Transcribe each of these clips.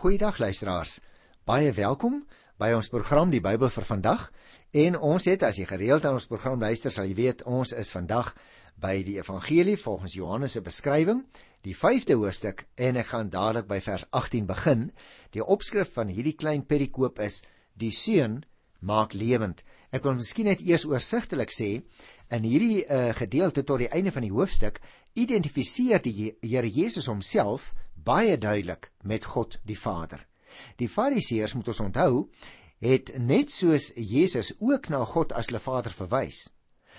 Goeiedag luisteraars. Baie welkom by ons program Die Bybel vir vandag. En ons het as jy gereeld aan ons program luister, sal jy weet ons is vandag by die Evangelie volgens Johannes se beskrywing, die 5de hoofstuk en ek gaan dadelik by vers 18 begin. Die opskrif van hierdie klein perikoop is Die seun maak lewend. Ek wil miskien net eers oorsigtelik sê in hierdie uh, gedeelte tot die einde van die hoofstuk identifiseer die Here Jesus homself baie duidelik met God die Vader. Die Fariseërs moet ons onthou, het net soos Jesus ook na God as hulle Vader verwys.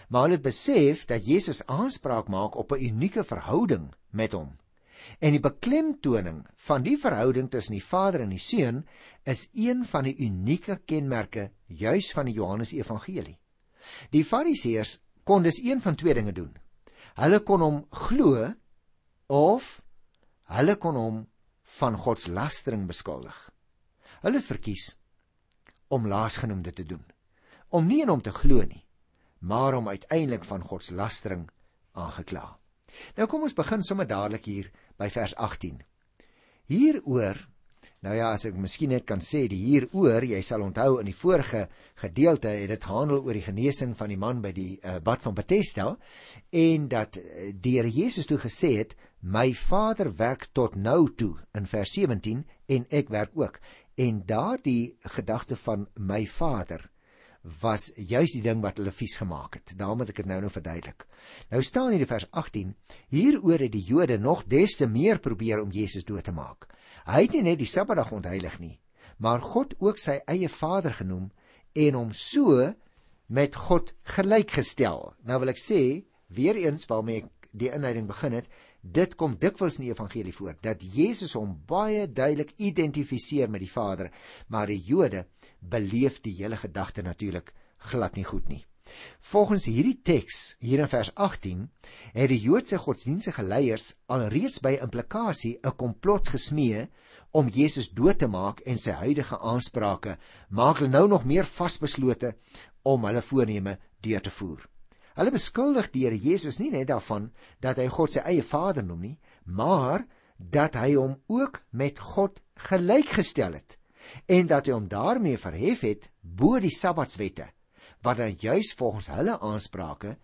Maar hulle het besef dat Jesus aanspraak maak op 'n unieke verhouding met hom. En die beklemtoning van die verhouding tussen die Vader en die Seun is een van die unieke kenmerke juis van die Johannes Evangelie. Die Fariseërs kon dus een van twee dinge doen. Hulle kon hom glo of Hulle kon hom van godslastering beskuldig. Hulle het verkies om laasgenoemde te doen. Om nie in hom te glo nie, maar om uiteindelik van godslastering aangekla. Nou kom ons begin sommer dadelik hier by vers 18. Hieroor Nou ja, as ek miskien net kan sê die hieroor, jy sal onthou in die vorige gedeelte het dit gehandel oor die genesing van die man by die uh, bad van Bethesda en dat uh, die Here Jesus toe gesê het, "My Vader werk tot nou toe" in vers 17 en ek werk ook. En daardie gedagte van my Vader was juis die ding wat hulle vies gemaak het. Daarom het ek dit nou nou verduidelik. Nou staan hier in vers 18: Hieroor het die Jode nog des te meer probeer om Jesus dood te maak. Hy het nie net die Sabbatdag ontheilig nie, maar God ook sy eie Vader genoem en hom so met God gelykgestel. Nou wil ek sê, weer eens waarmee ek die inleiding begin het, dit kom dikwels in die evangelie voor dat Jesus hom baie duidelik identifiseer met die Vader, maar die Jode beleef die hele gedagte natuurlik glad nie goed nie. Volgens hierdie teks hier in vers 18 het die Joodse godsdienstige leiers alreeds by implikasie 'n komplot gesmee om Jesus dood te maak en sy huidige aansprake maak hulle nou nog meer vasbeslote om hulle voorneme deur te voer. Hulle beskuldig die Here Jesus nie net daarvan dat hy God sy eie Vader noem nie, maar dat hy hom ook met God gelykgestel het en dat hy hom daarmee verhef het bo die Sabbatswette wat dan juis volgens hulle aansprake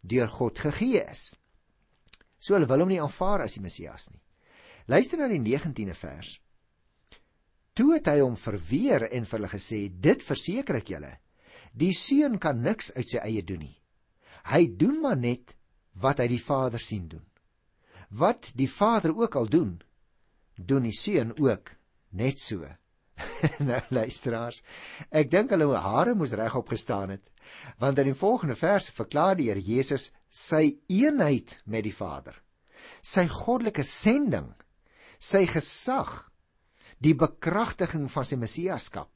deur God gegee is. So hulle wil hom nie aanvaar as die Messias nie. Luister na die 19de vers. Toe het hy hom verweer en vir hulle gesê: "Dit verseker ek julle, die seun kan niks uit sy eie doen nie. Hy doen maar net wat hy die Vader sien doen. Wat die Vader ook al doen, doen die seun ook net so." nou luisteraars, ek dink hulle hare moes regop gestaan het, want in die volgende vers verklaar die Here Jesus sy eenheid met die Vader. Sy goddelike sending, sy gesag, die bekragtiging van sy messiaskap.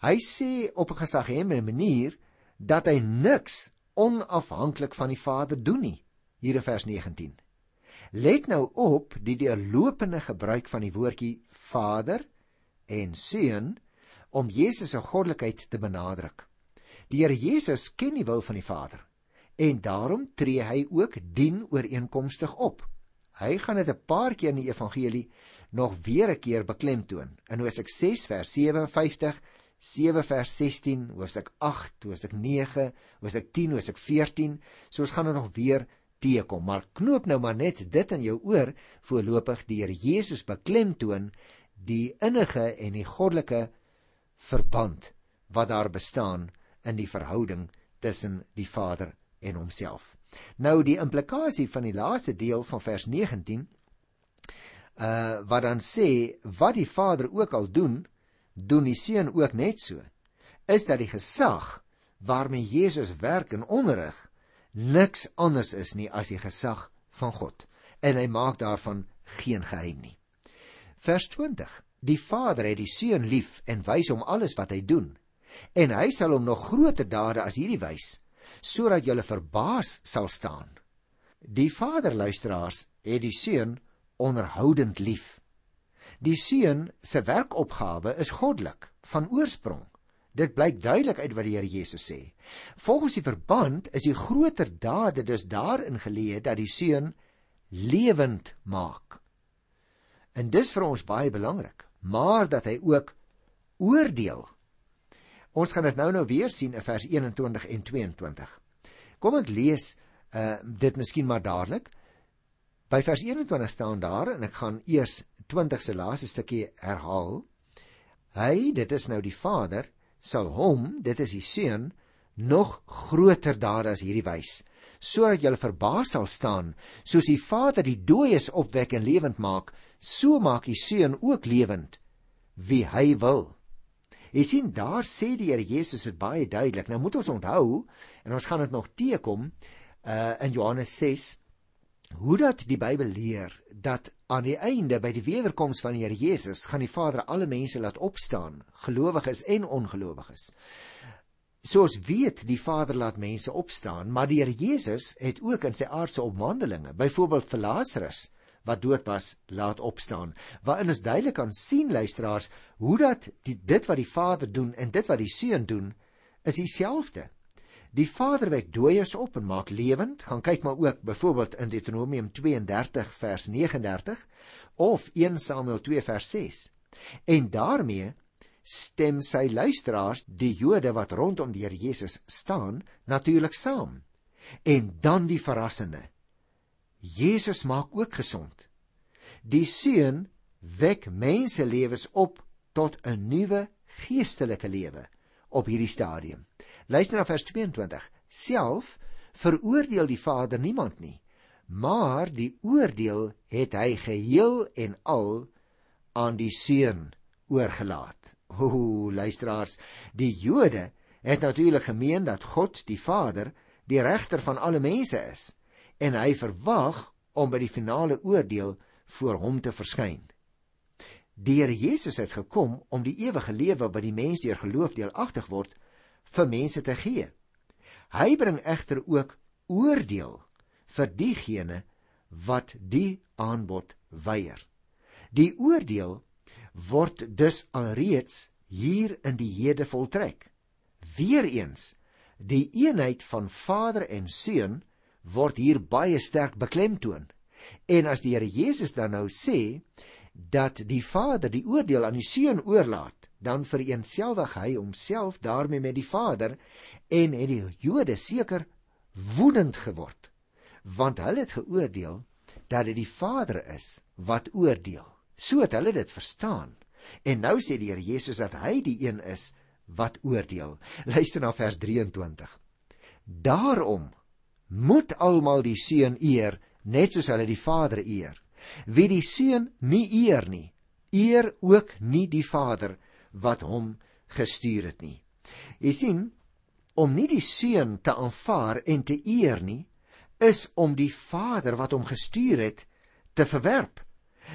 Hy sê op 'n gesaghebende manier dat hy niks onafhanklik van die Vader doen nie, hier in vers 19. Let nou op die deurlopende gebruik van die woordjie Vader en seun om Jesus se goddelikheid te benadruk. Die Here Jesus ken die wil van die Vader en daarom tree hy ook dien ooreenkomstig op. Hy gaan dit 'n paar keer in die evangelie nog weer 'n keer beklemtoon. In Hosea 6 vers 57, 7 vers 16, Hosea 8, Hosea 9, Hosea 10, Hosea 14, soos gaan dit nog weer teekom. Maar knoop nou maar net dit in jou oor voorlopig die Here Jesus beklemtoon die innige en die goddelike verband wat daar bestaan in die verhouding tussen die Vader en homself. Nou die implikasie van die laaste deel van vers 19 uh wat dan sê wat die Vader ook al doen, doen die Seun ook net so. Is dat die gesag waarmee Jesus werk en onderrig niks anders is nie as die gesag van God en hy maak daarvan geen geheim nie. Vers 20. Die Vader het die Seun lief en wys hom alles wat hy doen. En hy sal hom nog groter dade as hierdie wys, sodat julle verbaas sal staan. Die Vader luisteraars het die Seun onderhoudend lief. Die Seun se werkopgawe is goddelik van oorsprong. Dit blyk duidelik uit wat die Here Jesus sê. Volgens die verband is die groter dade dus daarin geleë dat die Seun lewend maak. En dis vir ons baie belangrik. maar dat hy ook oordeel. Ons gaan dit nou nou weer sien in vers 21 en 22. Kom ek lees uh dit miskien maar dadelik. By vers 21 staan daar en ek gaan eers 20 se laaste stukkie herhaal. Hy, dit is nou die Vader, sal hom, dit is die Seun, nog groter dade as hierdie wys sodat julle verbaas sal staan soos die Vader die dooies opwek en lewend maak so maak die seun ook lewend wie hy wil. Jy sien daar sê die Here Jesus dit baie duidelik nou moet ons onthou en ons gaan dit nog teekom uh, in Johannes 6 hoe dat die Bybel leer dat aan die einde by die wederkoms van die Here Jesus gaan die Vader alle mense laat opstaan gelowiges en ongelowiges. Soos weet die Vader laat mense opstaan, maar die Here Jesus het ook in sy aardse opwandelinge, byvoorbeeld vir Lazarus wat dood was, laat opstaan. Waarin is duidelik aan sien luisteraars hoe dat die, dit wat die Vader doen en dit wat die Seun doen is dieselfde. Die Vader wek dooies op en maak lewend. Gaan kyk maar ook byvoorbeeld in Deuteronomium 32 vers 39 of 1 Samuel 2 vers 6. En daarmee stem sy luisteraars, die Jode wat rondom die Here Jesus staan, natuurlik saam. En dan die verrassende. Jesus maak ook gesond. Die Seun wek menselewens op tot 'n nuwe geestelike lewe op hierdie stadium. Luister na vers 22. Self veroordeel die Vader niemand nie, maar die oordeel het hy geheel en al aan die Seun oorgelaat. O, luisteraars, die Jode het natuurlik gemeen dat God, die Vader, die regter van alle mense is en hy verwag om by die finale oordeel voor hom te verskyn. Die Here Jesus het gekom om die ewige lewe wat die mens deur geloof deelagtig word vir mense te gee. Hy bring egter ook oordeel vir diegene wat die aanbod weier. Die oordeel word dus alreeds hier in die hede voltrek. Weereens, die eenheid van Vader en Seun word hier baie sterk beklemtoon. En as die Here Jesus dan nou sê dat die Vader die oordeel aan die Seun oorlaat, dan vereenselwig hy homself daarmee met die Vader en het die Jode seker woedend geword, want hulle het geoordeel dat dit die Vader is wat oordeel. So het hulle dit verstaan. En nou sê die Here Jesus dat hy die een is wat oordeel. Luister na vers 23. Daarom moet almal die seun eer net soos hulle die Vader eer. Wie die seun nie eer nie, eer ook nie die Vader wat hom gestuur het nie. Jy sien, om nie die seun te aanvaar en te eer nie, is om die Vader wat hom gestuur het te verwerp.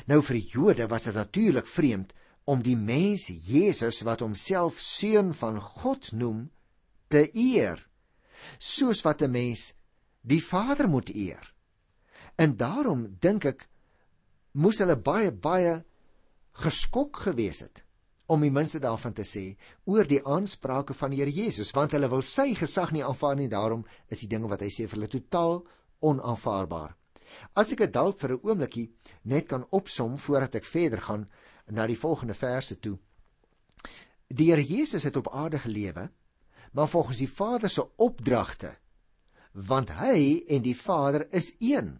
Nou vir die Jode was dit natuurlik vreemd om die mens Jesus wat homself seun van God noem te eer soos wat 'n mens die Vader moet eer. En daarom dink ek moes hulle baie baie geskok gewees het om die minste daarvan te sê oor die aansprake van die Here Jesus want hulle wil sy gesag nie aanvaar nie daarom is die dinge wat hy sê vir hulle totaal onaanvaarbaar. As ek dit dalk vir 'n oombliekie net kan opsom voordat ek verder gaan na die volgende verse toe. Die Here Jesus het op aarde gelewe, maar volgens die Vader se opdragte, want hy en die Vader is een.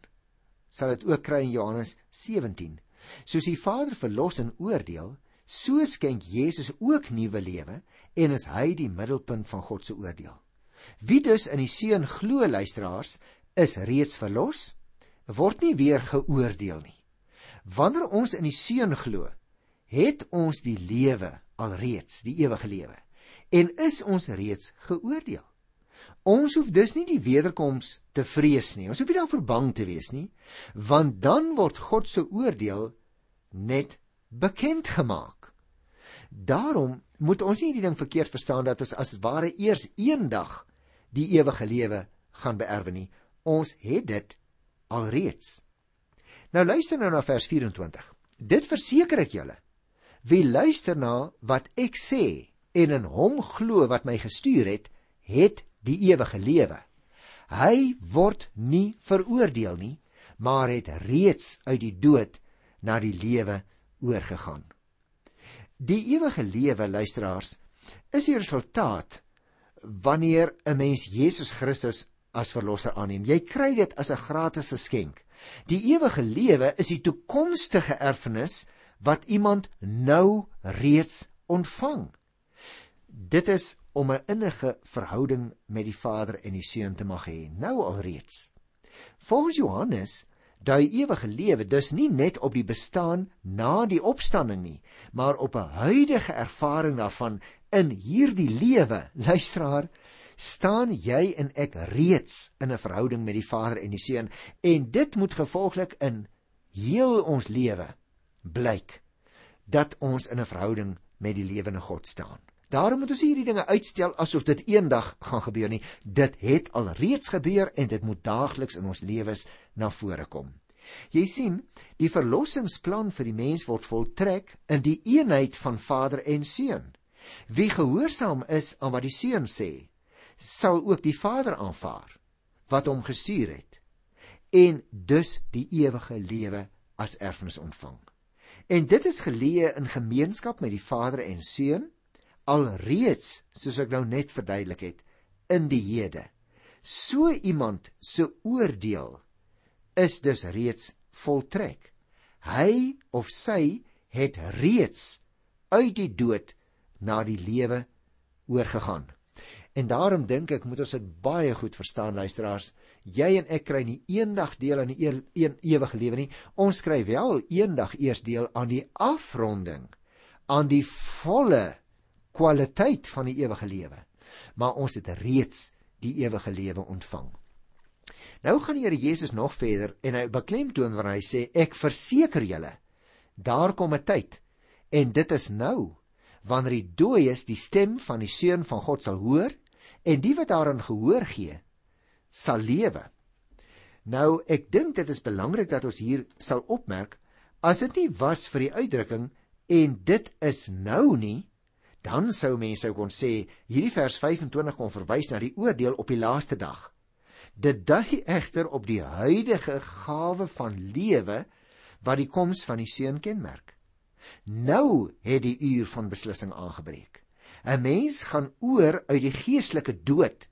Sal dit ook kry in Johannes 17. Soos die Vader verlos en oordeel, so skenk Jesus ook nuwe lewe en is hy die middelpunt van God se oordeel. Wie dus in die Seun glo, luisteraars, is reeds verlos word nie weer geoordeel nie. Wanneer ons in die Seun glo, het ons die lewe alreeds, die ewige lewe. En is ons reeds geoordeel. Ons hoef dus nie die wederkoms te vrees nie. Ons hoef nie daarvoor bang te wees nie, want dan word God se oordeel net bekend gemaak. Daarom moet ons nie die ding verkeerd verstaan dat ons as ware eers eendag die ewige lewe gaan beerwe nie. Ons het dit alreeds. Nou luister nou na vers 24. Dit verseker ek julle. Wie luister na wat ek sê en in hom glo wat my gestuur het, het die ewige lewe. Hy word nie veroordeel nie, maar het reeds uit die dood na die lewe oorgegaan. Die ewige lewe, luisteraars, is die resultaat wanneer 'n mens Jesus Christus as verlosser aanneem. Jy kry dit as 'n gratis geskenk. Die ewige lewe is die toekomstige erfenis wat iemand nou reeds ontvang. Dit is om 'n innige verhouding met die Vader en die Seun te mag hê, nou alreeds. Volgens Johannes dui ewige lewe dus nie net op die bestaan na die opstanding nie, maar op 'n huidige ervaring daarvan in hierdie lewe. Luisteraar, staan jy en ek reeds in 'n verhouding met die Vader en die Seun en dit moet gevolglik in heel ons lewe blyk dat ons in 'n verhouding met die lewende God staan. Daarom moet ons hierdie dinge uitstel asof dit eendag gaan gebeur nie. Dit het al reeds gebeur en dit moet daagliks in ons lewens na vore kom. Jy sien, die verlossingsplan vir die mens word voltrek in die eenheid van Vader en Seun. Wie gehoorsaam is aan wat die Seun sê, sal ook die Vader aanvaar wat hom gestuur het en dus die ewige lewe as erfenis ontvang. En dit is geleë in gemeenskap met die Vader en Seun alreeds soos ek nou net verduidelik het in die hede. So iemand se oordeel is dus reeds voltrek. Hy of sy het reeds uit die dood na die lewe oorgegaan. En daarom dink ek moet ons dit baie goed verstaan luisteraars. Jy en ek kry nie eendag deel aan die een ewige lewe nie. Ons kry wel eendag eers deel aan die afronding, aan die volle kwaliteit van die ewige lewe. Maar ons het reeds die ewige lewe ontvang. Nou gaan die Here Jesus nog verder en hy beklemtoon wanneer hy sê ek verseker julle daar kom 'n tyd en dit is nou wanneer die dooies die stem van die seun van God sal hoor en die wat daaraan gehoor gee sal lewe. Nou ek dink dit is belangrik dat ons hier sal opmerk as dit nie was vir die uitdrukking en dit is nou nie dan sou mense kon sê hierdie vers 25 kon verwys na die oordeel op die laaste dag. Dit dui egter op die huidige gawe van lewe wat die koms van die seun kenmerk. Nou het die uur van beslissing aangebreek. 'n Mens gaan oor uit die geestelike dood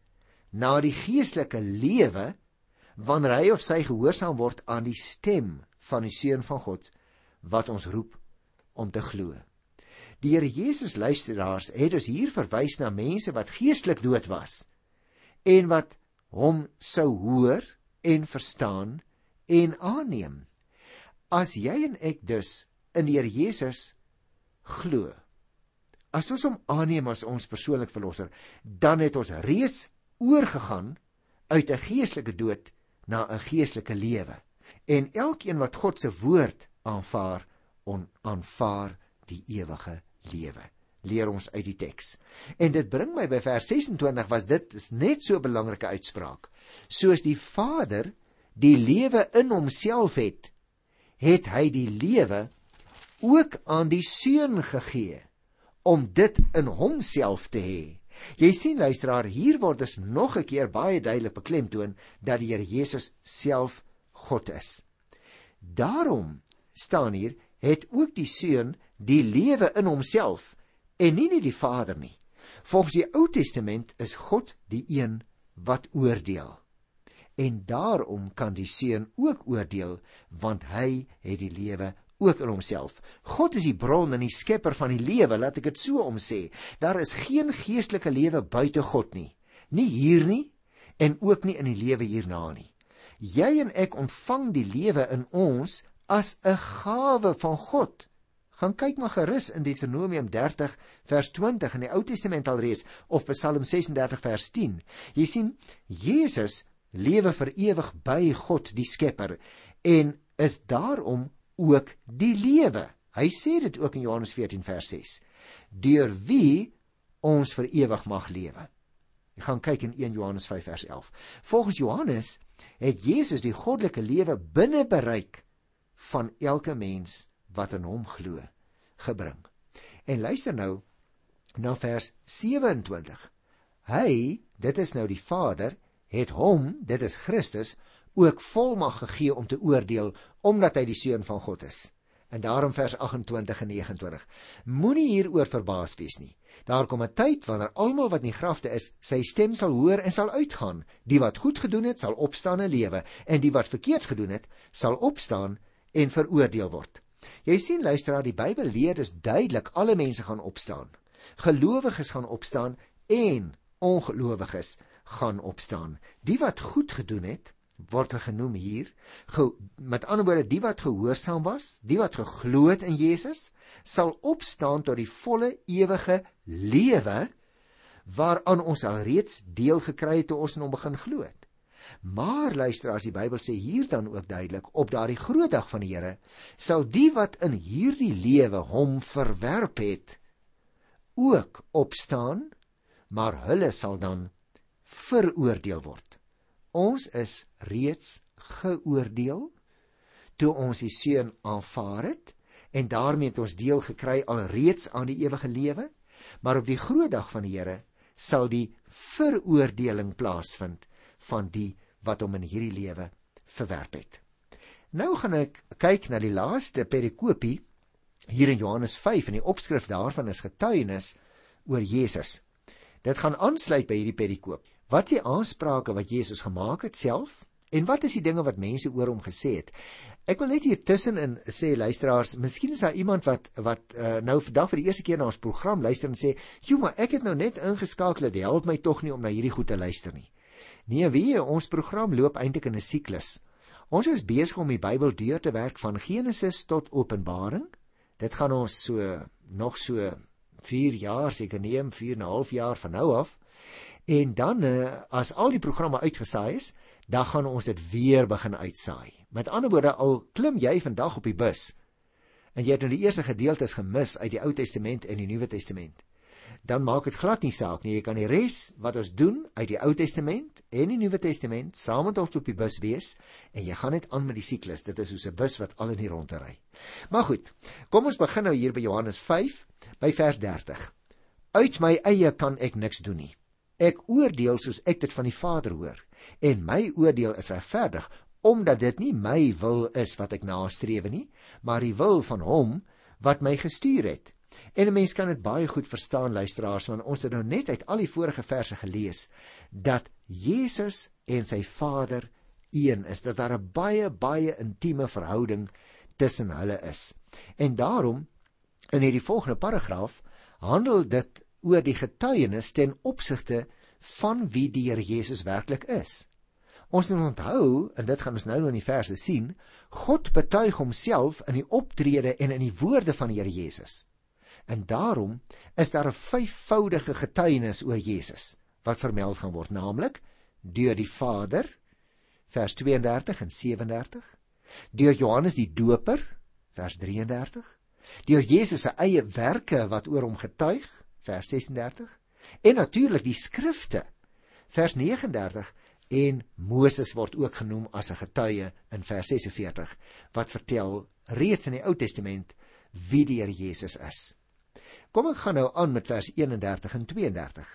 na die geestelike lewe wanneer hy of sy gehoorsaam word aan die stem van die seun van God wat ons roep om te glo. Die Here Jesus luisteraars het dus hier verwys na mense wat geestelik dood was en wat hom sou hoor en verstaan en aanneem. As jy en ek dus in die Here Jesus glo, As ons hom aanneem as ons persoonlike verlosser, dan het ons reeds oorgegaan uit 'n geestelike dood na 'n geestelike lewe. En elkeen wat God se woord aanvaar, aanvaar die ewige lewe. Leer ons uit die teks. En dit bring my by vers 26 was dit is net so 'n belangrike uitspraak. Soos die Vader die lewe in homself het, het hy die lewe ook aan die Seun gegee om dit in homself te hê. Jy sien luisteraar, hier word dus nog 'n keer baie duidelik beklemtoon dat die Here Jesus self God is. Daarom staan hier het ook die seun die lewe in homself en nie net die Vader nie. Volgens die Ou Testament is God die een wat oordeel. En daarom kan die seun ook oordeel want hy het die lewe ook in homself. God is die bron en die skepper van die lewe, laat ek dit so omsê. Daar is geen geestelike lewe buite God nie. Nie hier nie en ook nie in die lewe hierna nie. Jy en ek ontvang die lewe in ons as 'n gawe van God. Gaan kyk maar gerus in Deuteronomium 30 vers 20 in die Ou Testament alreeds of Psalm 36 vers 10. Jy sien, Jesus lewe vir ewig by God die Skepper en is daarom ook die lewe. Hy sê dit ook in Johannes 14 vers 6. Deur wie ons vir ewig mag lewe. Jy gaan kyk in 1 Johannes 5 vers 11. Volgens Johannes het Jesus die goddelike lewe binne bereik van elke mens wat in hom glo gebring. En luister nou na vers 27. Hy, dit is nou die Vader, het hom, dit is Christus, ook volmag gegee om te oordeel omdat hy die seun van God is. En daarom vers 28 en 29. Moenie hieroor verbaas wees nie. Daar kom 'n tyd wanneer almal wat in die grafte is, sy stem sal hoor en sal uitgaan. Die wat goed gedoen het, sal opstaan en lewe, en die wat verkeerd gedoen het, sal opstaan en veroordeel word. Jy sien luisteraar, die Bybel leer dis duidelik alle mense gaan opstaan. Gelowiges gaan opstaan en ongelowiges gaan opstaan. Die wat goed gedoen het, word genoem hier. Ge, met ander woorde, die wat gehoorsaam was, die wat geglo het in Jesus, sal opstaan tot die volle ewige lewe waaraan ons al reeds deel gekry het toe ons in hom begin glo het. Maar luister as die Bybel sê hier dan ook duidelik op daardie groot dag van die Here sal die wat in hierdie lewe hom verwerp het ook opstaan maar hulle sal dan veroordeel word. Ons is reeds geoordeel toe ons die seun aanvaar het en daarmee het ons deel gekry alreeds aan die ewige lewe, maar op die groot dag van die Here sal die veroordeling plaasvind van die wat hom in hierdie lewe verwerp het. Nou gaan ek kyk na die laaste perikopie hier in Johannes 5 en die opskrif daarvan is getuienis oor Jesus. Dit gaan aansluit by hierdie perikoop. Wat is die aansprake wat Jesus gemaak het self en wat is die dinge wat mense oor hom gesê het? Ek wil net hier tussenin sê luisteraars, miskien is daar iemand wat wat uh, nou vandag vir die eerste keer na ons program luister en sê, "Jo, maar ek het nou net ingeskakel, dit help my tog nie om na hierdie goed te luister nie." Nee, wie, ons program loop eintlik in 'n siklus. Ons is besig om die Bybel deur te werk van Genesis tot Openbaring. Dit gaan ons so nog so 4 jaar seker neem 4 en 'n half jaar van nou af. En dan uh, as al die programme uitgesaai is, dan gaan ons dit weer begin uitsaai. Met ander woorde, al klim jy vandag op die bus en jy het nou die eerste gedeeltes gemis uit die Ou Testament en die Nuwe Testament, dan maak dit glad nie saak nie. Jy kan die res wat ons doen uit die Ou Testament en die Nuwe Testament saam met ons op die bus wees en jy gaan net aan met die siklus. Dit is soos 'n bus wat al in die rondte ry. Maar goed, kom ons begin nou hier by Johannes 5 by vers 30. Uit my eie kan ek niks doen nie. Ek oordeel soos ek dit van die Vader hoor en my oordeel is regverdig omdat dit nie my wil is wat ek nastreef nie, maar die wil van hom wat my gestuur het. En 'n mens kan dit baie goed verstaan luisteraars want ons het nou net uit al die vorige verse gelees dat Jesus en sy Vader een is, dat daar 'n baie baie intieme verhouding tussen hulle is. En daarom in hierdie volgende paragraaf handel dit oor die getuienis ten opsigte van wie die Here Jesus werklik is. Ons moet onthou en dit gaan ons nou in die verse sien, God betuig homself in die optrede en in die woorde van die Here Jesus. En daarom is daar 'n vyfvoudige getuienis oor Jesus wat vermeld gaan word, naamlik deur die Vader vers 32 en 37, deur Johannes die Doper vers 33, deur Jesus se eie werke wat oor hom getuig vers 36 en natuurlik die skrifte vers 39 en Moses word ook genoem as 'n getuie in vers 46 wat vertel reeds in die Ou Testament wie die Here Jesus is. Kom ek gaan nou aan met vers 31 en 32.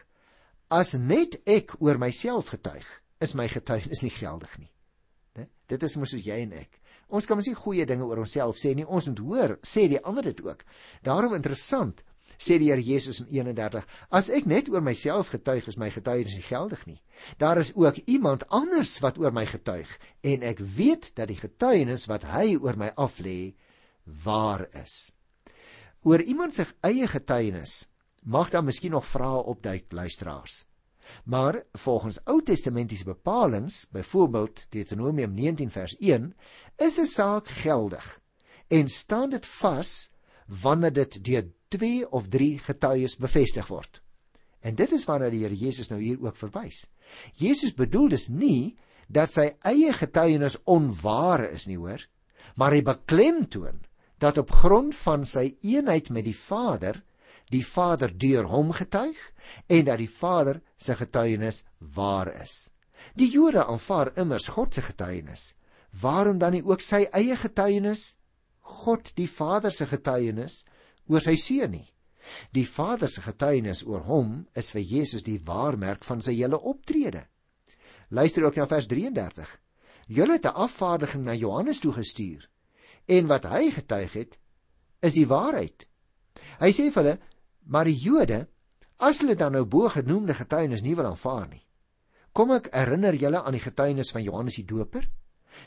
As net ek oor myself getuig, is my getuienis nie geldig nie. Né? Dit is mos soos jy en ek. Ons kan mos nie goeie dinge oor onsself sê nie. Ons moet hoor, sê die ander dit ook. Daarom interessant sê die Here Jesus in 31 as ek net oor myself getuig is my getuienis nie geldig nie daar is ook iemand anders wat oor my getuig en ek weet dat die getuienis wat hy oor my aflê waar is oor iemand se eie getuienis mag daar miskien nog vrae opduik luisteraars. Maar volgens Ou Testamentiese bepalinge, byvoorbeeld Deuteronomium 19 vers 1, is 'n saak geldig en staan dit vas wanneer dit deur 2 of 3 getuies bevestig word. En dit is waarna die Here Jesus nou hier ook verwys. Jesus bedoel dus nie dat sy eie getuienis onware is nie, hoor, maar hy beklemtoon dat op grond van sy eenheid met die Vader die Vader deur hom getuig en dat die Vader se getuienis waar is. Die Jode aanvaar immers God se getuienis. Waarom dan nie ook sy eie getuienis? God die Vader se getuienis oor sy seun nie. Die Vader se getuienis oor hom is vir Jesus die waarmerk van sy hele optrede. Luister ook na vers 33. Julle het 'n afvaardiging na Johannes toe gestuur En wat hy getuig het, is die waarheid. Hy sê vir hulle, maar die Jode, as hulle dan nou bo genoemde getuienis nie wil aanvaar nie. Kom ek herinner julle aan die getuienis van Johannes die Doper?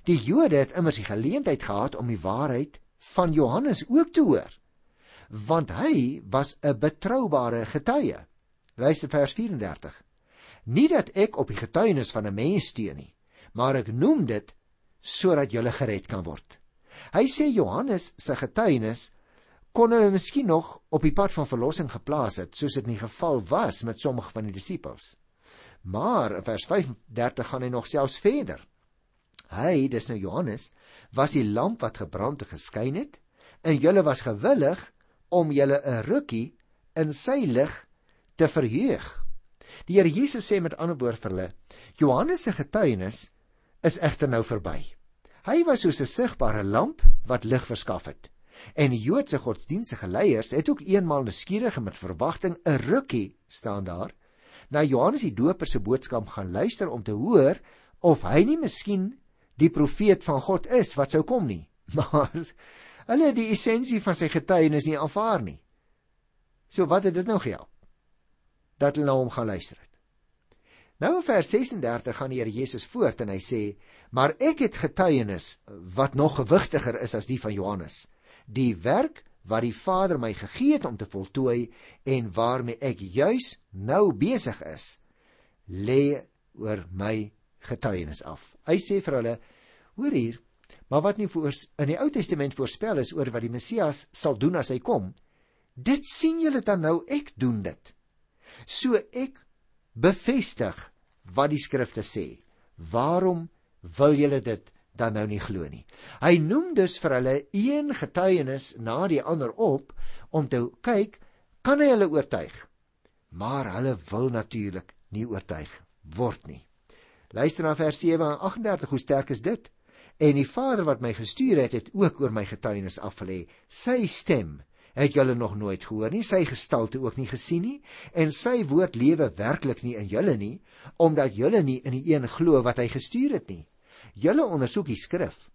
Die Jode het immers die geleentheid gehad om die waarheid van Johannes ook te hoor, want hy was 'n betroubare getuie. Luister vers 34. Nie dat ek op die getuienis van 'n mens steun nie, maar ek noem dit sodat jy gered kan word. Hy sê Johannes se getuienis kon hulle miskien nog op die pad van verlossing geplaas het, soos dit nie geval was met sommige van die disippels. Maar in vers 35 gaan hy nog selfs verder. Hy, dis nou Johannes, was die lamp wat gebrand en geskyn het, en julle was gewillig om julle 'n rukkie in sy lig te verheug. Die Here Jesus sê met ander woorde vir hulle, Johannes se getuienis is egter nou verby. Hy was soos 'n sigbare lamp wat lig verskaf het. En die Joodse godsdienstige leiers het ook eenmaal nuuskierig en met verwagting 'n rukkie staan daar na Johannes die Doper se boodskap gaan luister om te hoor of hy nie miskien die profeet van God is wat sou kom nie. Maar hulle het die essensie van sy getuienis nie aanvaar nie. So wat het dit nou gehelp? Dat hulle na hom gaan luister het. Nou in vers 36 gaan die Here Jesus voort en hy sê: "Maar ek het getuienis wat nog gewigtiger is as die van Johannes. Die werk wat die Vader my gegee het om te voltooi en waarmee ek juis nou besig is, lê oor my getuienis af. Hy sê vir hulle: "Hoor hier, maar wat nie voor in die Ou Testament voorspel is oor wat die Messias sal doen as hy kom, dit sien julle dan nou ek doen dit. So ek bevestig wat die skrifte sê. Waarom wil julle dit dan nou nie glo nie. Hy noem dus vir hulle een getuienis na die ander op om te kyk kan hy hulle oortuig. Maar hulle wil natuurlik nie oortuig word nie. Luister na vers 7 en 38, hoe sterk is dit? En die Vader wat my gestuur het, het ook oor my getuienis afgelê. Sy stem het julle nog nooit gehoor nie, sy gestalte ook nie gesien nie, en sy woord lewe werklik nie in julle nie, omdat julle nie in die een glo wat hy gestuur het nie. Julle ondersoek die skrif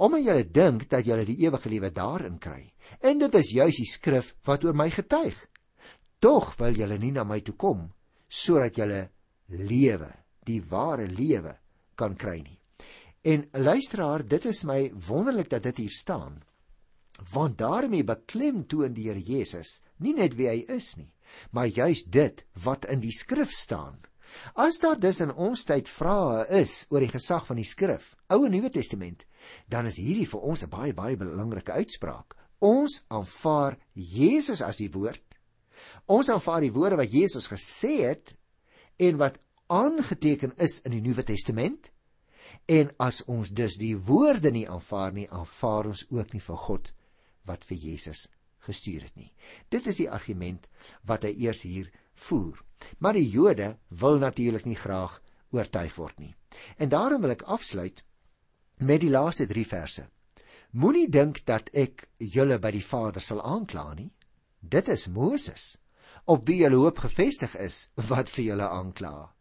omdat julle dink dat julle die ewige lewe daarin kry. En dit is juis die skrif wat oor my getuig. Tog wil julle nie na my toe kom sodat julle lewe, die ware lewe kan kry nie. En luisteraar, dit is my wonderlik dat dit hier staan. Want daarmee beklemtoon die Here Jesus nie net wie hy is nie, maar juis dit wat in die skrif staan. As daar dus in ons tyd vrae is oor die gesag van die skrif, Ou en Nuwe Testament, dan is hierdie vir ons 'n baie baie belangrike uitspraak. Ons aanvaar Jesus as die woord. Ons aanvaar die woorde wat Jesus gesê het en wat aangeteken is in die Nuwe Testament. En as ons dus die woorde nie aanvaar nie, aanvaar ons ook nie vir God wat vir Jesus gestuur het nie. Dit is die argument wat hy eers hier voer. Maar die Jode wil natuurlik nie graag oortuig word nie. En daarom wil ek afsluit met die laaste 3 verse. Moenie dink dat ek julle by die Vader sal aankla nie. Dit is Moses op wie julle hoop gefestig is wat vir julle aankla.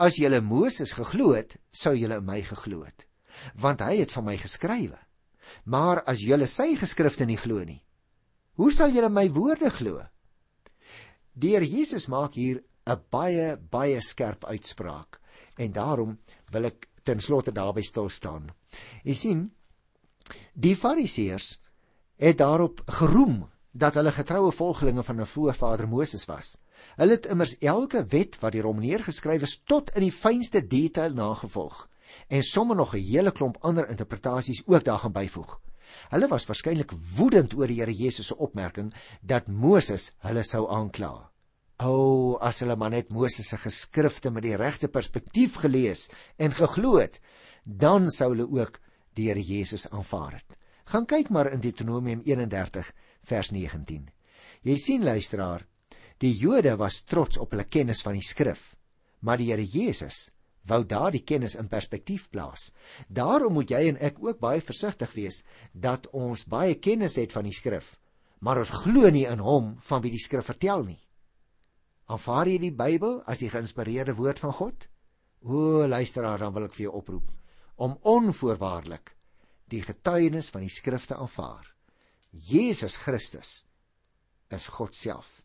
As julle Moses geglo het, sou julle my geglo het, want hy het van my geskrywe. Maar as julle sy geskrifte nie glo nie, hoe sal julle my woorde glo? Deur Jesus maak hier 'n baie baie skerp uitspraak en daarom wil ek ten slotte daarby stil staan. Jy sien, die Fariseërs het daarop geroem dat hulle getroue volgelinge van 'n voorvader Moses was. Hulle het immers elke wet wat hierom neergeskryf is tot in die fynste detail nagevolg en sommer nog 'n hele klomp ander interpretasies ook daaraan byvoeg. Hulle was waarskynlik woedend oor die Here Jesus se opmerking dat Moses hulle sou aankla. O, oh, as hulle maar net Moses se geskrifte met die regte perspektief gelees en geglo het, dan sou hulle ook die Here Jesus aanvaar het. Gaan kyk maar in Deuteronomium 31 vers 19. Jy sien luisteraar, die Jode was trots op hulle kennis van die skrif, maar die Here Jesus wou daardie kennis in perspektief plaas. Daarom moet jy en ek ook baie versigtig wees dat ons baie kennis het van die skrif, maar ons glo nie in hom van wie die skrif vertel nie. Aanvaar jy die Bybel as die geïnspireerde woord van God? O, luisteraar, dan wil ek vir jou oproep om onvoorwaardelik die getuienis van die skrifte aanvaar. Jesus Christus is God self.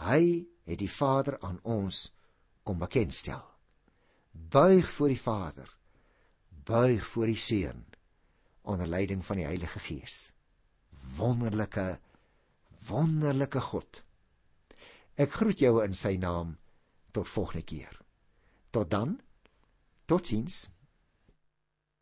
Hy het die Vader aan ons kom bekendstel. Buig voor die Vader. Buig voor die Seun onder leiding van die Heilige Gees. Wonderlike wonderlike God. Ek groet jou in sy naam tot volgende keer. Tot dan. Totsiens.